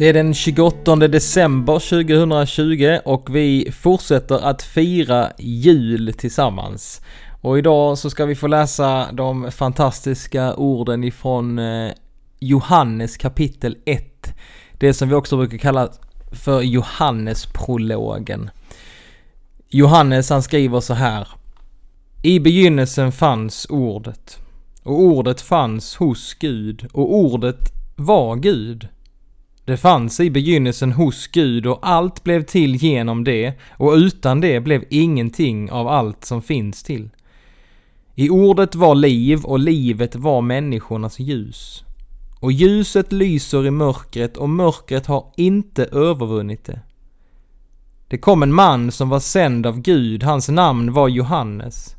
Det är den 28 december 2020 och vi fortsätter att fira jul tillsammans. Och idag så ska vi få läsa de fantastiska orden ifrån eh, Johannes kapitel 1. Det som vi också brukar kalla för Johannesprologen. Johannes han skriver så här. I begynnelsen fanns ordet. Och ordet fanns hos Gud och ordet var Gud. Det fanns i begynnelsen hos Gud och allt blev till genom det och utan det blev ingenting av allt som finns till. I ordet var liv och livet var människornas ljus. Och ljuset lyser i mörkret och mörkret har inte övervunnit det. Det kom en man som var sänd av Gud, hans namn var Johannes.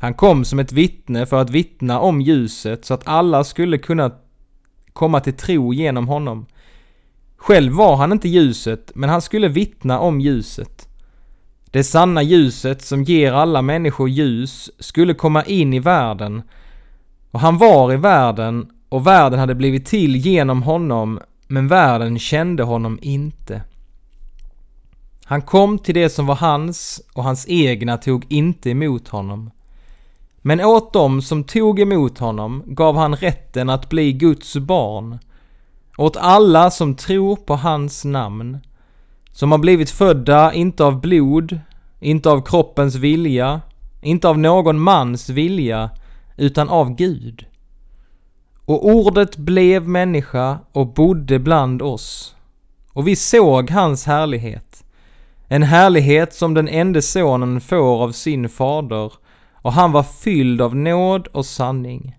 Han kom som ett vittne för att vittna om ljuset så att alla skulle kunna komma till tro genom honom. Själv var han inte ljuset, men han skulle vittna om ljuset. Det sanna ljuset som ger alla människor ljus skulle komma in i världen. Och han var i världen och världen hade blivit till genom honom, men världen kände honom inte. Han kom till det som var hans och hans egna tog inte emot honom. Men åt dem som tog emot honom gav han rätten att bli Guds barn. Åt alla som tror på hans namn. Som har blivit födda, inte av blod, inte av kroppens vilja, inte av någon mans vilja, utan av Gud. Och ordet blev människa och bodde bland oss. Och vi såg hans härlighet. En härlighet som den enda sonen får av sin fader och han var fylld av nåd och sanning.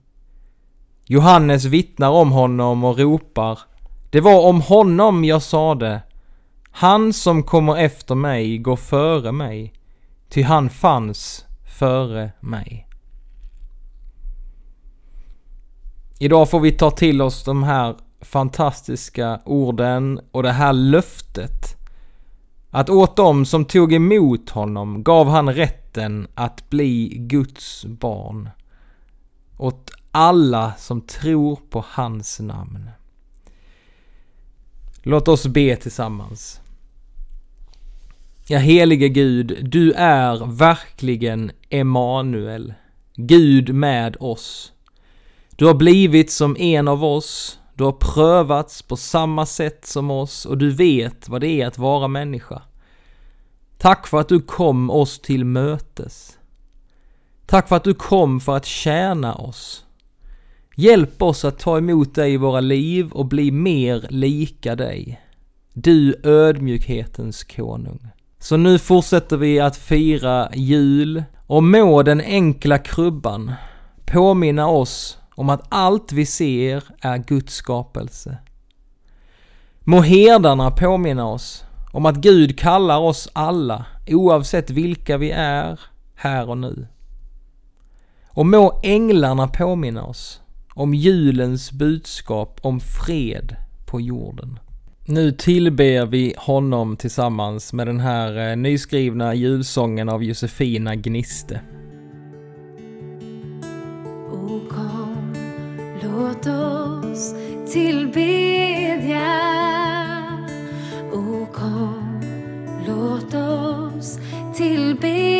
Johannes vittnar om honom och ropar det var om honom jag sade Han som kommer efter mig går före mig, ty han fanns före mig. Idag får vi ta till oss de här fantastiska orden och det här löftet. Att åt dem som tog emot honom gav han rätten att bli Guds barn. Åt alla som tror på hans namn. Låt oss be tillsammans. Ja, helige Gud, du är verkligen Emanuel, Gud med oss. Du har blivit som en av oss, du har prövats på samma sätt som oss och du vet vad det är att vara människa. Tack för att du kom oss till mötes. Tack för att du kom för att tjäna oss. Hjälp oss att ta emot dig i våra liv och bli mer lika dig. Du ödmjukhetens konung. Så nu fortsätter vi att fira jul och må den enkla krubban påminna oss om att allt vi ser är Guds skapelse. Må herdarna påminna oss om att Gud kallar oss alla, oavsett vilka vi är, här och nu. Och må änglarna påminna oss om julens budskap om fred på jorden. Nu tillber vi honom tillsammans med den här eh, nyskrivna julsången av Josefina Gniste. O kom, låt oss tillbedja. O kom, låt oss tillbedja.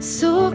Så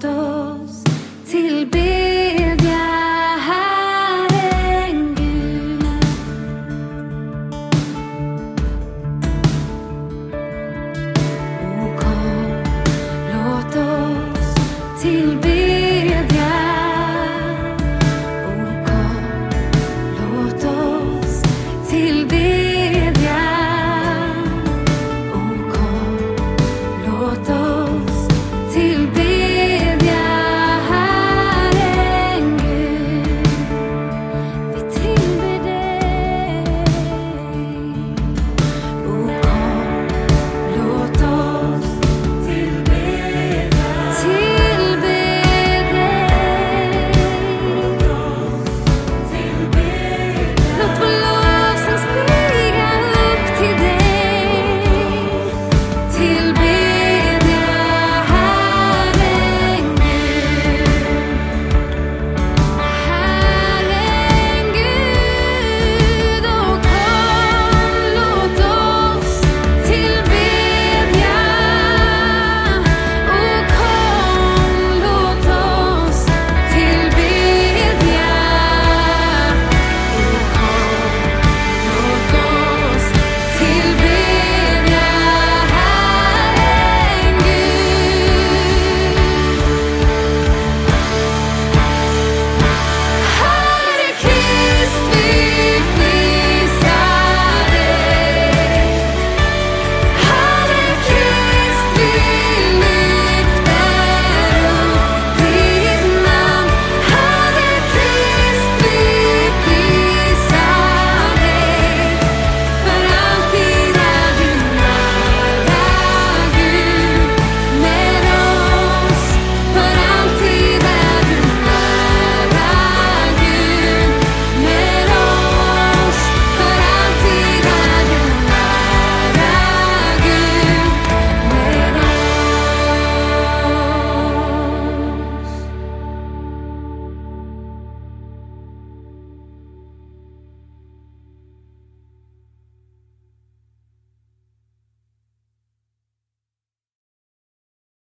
kallat oss. Till be